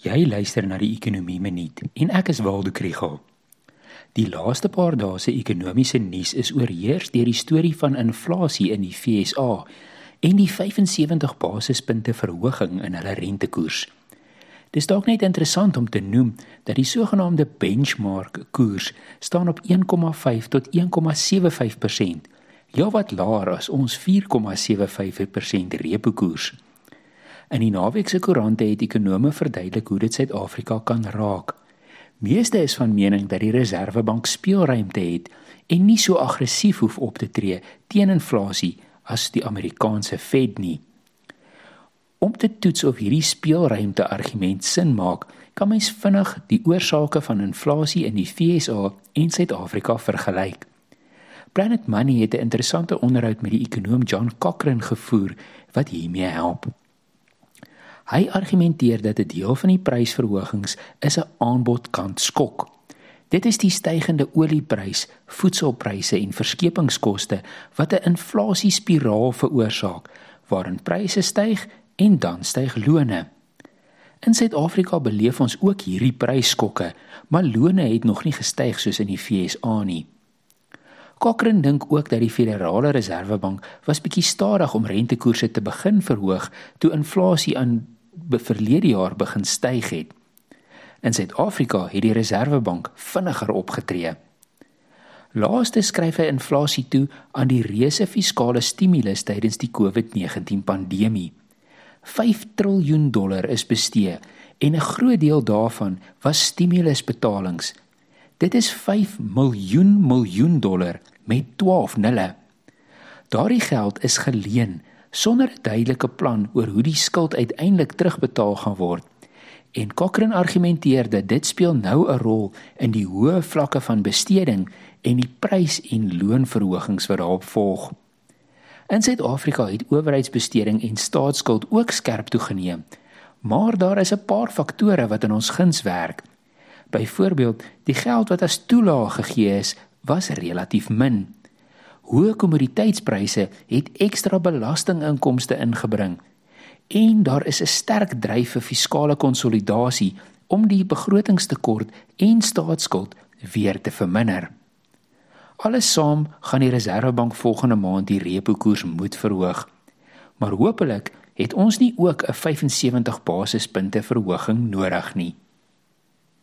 Jy luister na die Ekonomie Minuut en ek is Waldo Krügel. Die laaste paar dae se ekonomiese nuus is oorheers deur die storie van inflasie in die FSA en die 75 basispunte verhoging in hulle rentekoers. Dis dalk net interessant om te noem dat die sogenaamde benchmark koers staan op 1,5 tot 1,75%, ja wat laer as ons 4,75% repo koers. In die naweek se koerante het ekonome verduidelik hoe dit Suid-Afrika kan raak. Meeste is van mening dat die Reserwebank speelruimte het en nie so aggressief hoef op te tree teen inflasie as die Amerikaanse Fed nie. Om te toets of hierdie speelruimte argument sin maak, kan mens vinnig die oorsake van inflasie in die FSA en Suid-Afrika vergelyk. Planet Money het 'n interessante onderhoud met die ekonom John Cochrane gevoer wat hiermee help. Hy argumenteer dat 'n deel van die prysverhogings is 'n aanbodkant skok. Dit is die stygende olieprys, voedselpryse en verskepingskoste wat 'n inflasiespiraal veroorsaak waarin pryse styg en dan styg lone. In Suid-Afrika beleef ons ook hierdie prysskokke, maar lone het nog nie gestyg soos in die VSA nie. Cochrane dink ook dat die Federale Reservebank was bietjie stadig om rentekoerse te begin verhoog toe inflasie aan verlede jaar begin styg het. In Suid-Afrika het die Reserwebank vinniger opgetree. Laaste skryf hy inflasie toe aan die reuse fiskale stimulus tydens die COVID-19 pandemie. 5 trilljoen dollar is bestee en 'n groot deel daarvan was stimulusbetalings. Dit is 5 miljoen miljoen dollar met 12 nulle. Daardie geld is geleen sonder 'n duidelike plan oor hoe die skuld uiteindelik terugbetaal gaan word. En Cochrane argumenteer dat dit speel nou 'n rol in die hoë vlakke van besteding en die prys- en loonverhogings wat daarop volg. In Suid-Afrika het owerheidsbesteding en staatsskuld ook skerp toegeneem, maar daar is 'n paar faktore wat in ons guns werk. Byvoorbeeld, die geld wat as toelaag gegee is, was relatief min. Hoë kommoditeitspryse het ekstra belastinginkomste ingebring en daar is 'n sterk dryf vir fiskale konsolidasie om die begrotingstekort en staatsskuld weer te verminder. Alles saam gaan die Reserwebank volgende maand die repo koers moet verhoog. Maar hopelik het ons nie ook 'n 75 basispunte verhoging nodig nie.